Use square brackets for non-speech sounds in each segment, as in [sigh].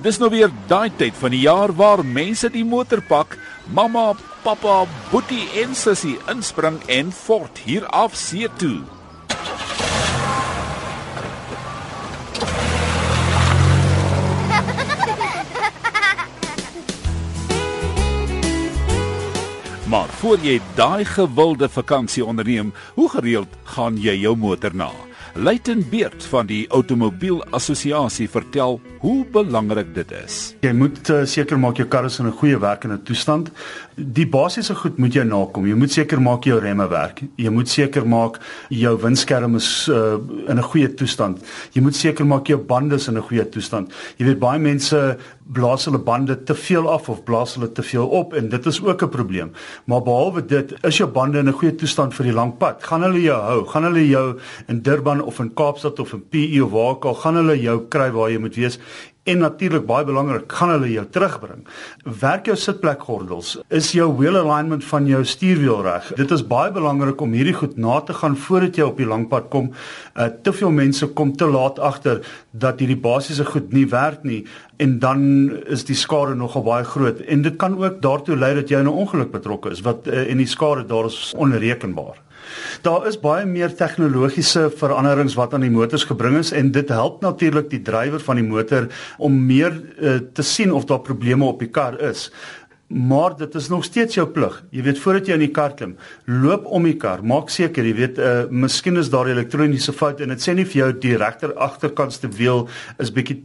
Dis nou weer daai tyd van die jaar waar mense die motor pak, mamma, pappa, boetie en sussie inspring en fort hier af see toe. [laughs] Maar voor jy daai gewilde vakansie onderneem, hoe gereeld gaan jy jou motor na? Luiten Beerd van die Automobiel Assosiasie vertel hoe belangrik dit is. Jy moet uh, seker maak jou kar is in 'n goeie werkende toestand. Die basiese goed moet jy nakom. Jy moet seker maak jou remme werk. Jy moet seker maak jou windskerm is uh, in 'n goeie toestand. Jy moet seker maak jou bande is in 'n goeie toestand. Jy weet baie mense blaas hulle bande te veel af of blaas hulle te veel op en dit is ook 'n probleem. Maar behalwe dit, is jou bande in 'n goeie toestand vir die lang pad. Gaan hulle jou hou? Gaan hulle jou in Durban of in Kaapstad of in PE of waar ook al gaan hulle jou kry waar jy moet wees? En natuurlik baie belangrik, gaan hulle jou terugbring. Werk jou sitplekgordels, is jou wheel alignment van jou stuurwiel reg. Dit is baie belangrik om hierdie goed na te gaan voordat jy op die langpad kom. Uh, te veel mense kom te laat agter dat hierdie basiese goed nie werk nie en dan is die skade nogal baie groot en dit kan ook daartoe lei dat jy in 'n ongeluk betrokke is wat uh, en die skade daar is onrekenbaar. Daar is baie meer tegnologiese veranderings wat aan die motors gebring is en dit help natuurlik die drywer van die motor om meer uh, te sien of daar probleme op die kar is. Maar dit is nog steeds jou plig. Jy weet voordat jy in die kar klim, loop om die kar, maak seker jy weet uh miskien is daar elektroniese fout en dit sê nie vir jou die regter agterkantste wiel is bietjie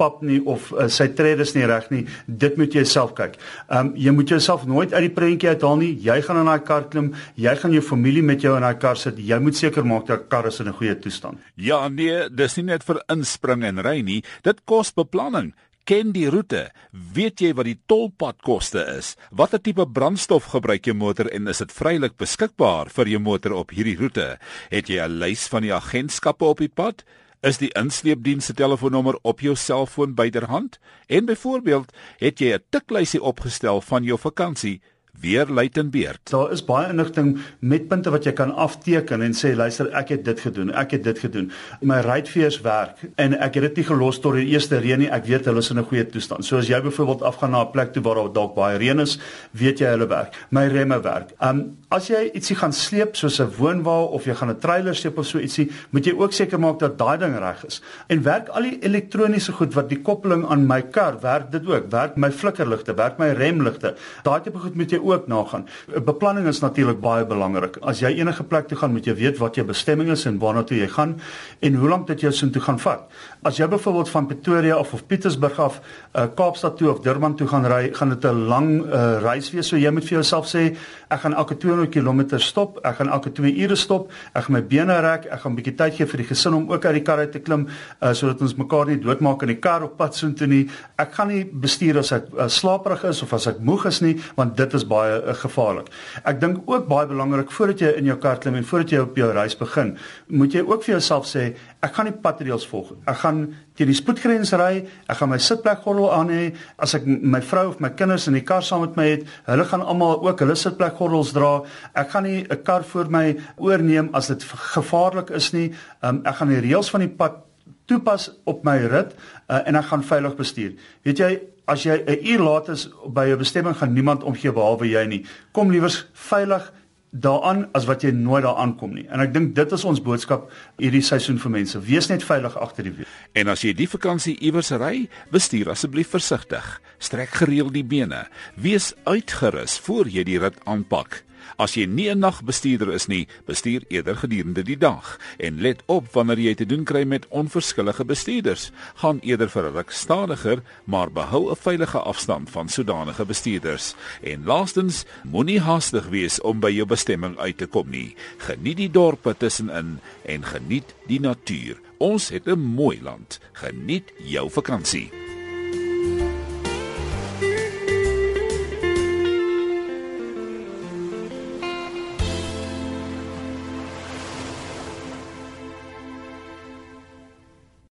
pap nie of uh, sy trede is nie reg nie. Dit moet jy self kyk. Um jy moet jouself nooit uit die prentjie uithaal nie. Jy gaan in daai kar klim, jy gaan jou familie met jou in daai kar sit. Jy moet seker maak dat kar is in 'n goeie toestand. Ja, nee, dis nie net vir inspring en ry nie. Dit kos beplanning ken die roete, weet jy wat die tolpadkoste is? Watter tipe brandstof gebruik jou motor en is dit vrylik beskikbaar vir jou motor op hierdie roete? Het jy 'n lys van die agentskappe op die pad? Is die insleepdiens se telefoonnommer op jou selfoon byderhand? En byvoorbeeld, het jy 'n tiklysie opgestel van jou vakansie weer Luitenbeerd. Daar is baie inligting met punte wat jy kan afteken en sê luister ek het dit gedoen, ek het dit gedoen. My ruitveers werk en ek het dit nie gelos tot die eerste reën nie. Ek weet hulle is in 'n goeie toestand. So as jy byvoorbeeld afgaan na 'n plek toe waar daar dalk baie reën is, weet jy hulle werk. My remme werk. Um as jy ietsie gaan sleep soos 'n woonwa of jy gaan 'n trailer sleep of so ietsie, moet jy ook seker maak dat daai ding reg is. En werk al die elektroniese goed wat die koppeling aan my kar werk dit ook. Werk my flikkerligte, werk my remligte. Daai tipe goed moet jy ook nagaan. Beplanning is natuurlik baie belangrik. As jy enige plek toe gaan, moet jy weet wat jou bestemming is en waarna toe jy gaan en hoe lank dit jou sin toe gaan vat. As jy byvoorbeeld van Pretoria af of Pietersburg af uh, Kaapstad toe of Durban toe gaan ry, gaan dit 'n lang uh, reis wees. So jy moet vir jouself sê, ek gaan elke 200 km stop, ek gaan elke 2 ure stop, ek gaan my bene rek, ek gaan 'n bietjie tyd gee vir die gesin om ook uit die kar uit te klim, uh, sodat ons mekaar nie doodmaak in die kar op pad soontoe nie. Ek gaan nie bestuur as ek uh, slaperig is of as ek moeg is nie, want dit is baie uh, gevaarlik. Ek dink ook baie belangrik voordat jy in jou kar klim en voordat jy op jou reis begin, moet jy ook vir jouself sê, ek gaan die padreëls volg. Ek gaan teen die spoedgrens ry, ek gaan my sitplekgordel aan hê. As ek my vrou of my kinders in die kar saam met my het, hulle gaan almal ook hulle sitplekgordels dra. Ek gaan nie 'n kar voor my oorneem as dit gevaarlik is nie. Um, ek gaan die reëls van die pad toepas op my rit uh, en ek gaan veilig bestuur. Weet jy, as jy 'n uur laat is by jou bestemming gaan niemand omgee behalwe jy nie. Kom liewers veilig daaraan as wat jy nooit daar aankom nie. En ek dink dit is ons boodskap hierdie seisoen vir mense. Wees net veilig agter die wiel. En as jy die vakansie iewers ry, bestuur asseblief versigtig. Strek gereeld die bene. Wees uitgerus voor jy die rit aanpak. As jy nie 'n nagbestuurder is nie, bestuur eerder gedurende die dag en let op wanneer jy te doen kry met onverskillige bestuurders. Gaan eerder vir 'n ruk stadiger, maar behou 'n veilige afstand van sodanige bestuurders. En laastens, moenie haastig wees om by jou bestemming uit te kom nie. Geniet die dorpe tussenin en geniet die natuur. Ons het 'n mooi land. Geniet jou vakansie.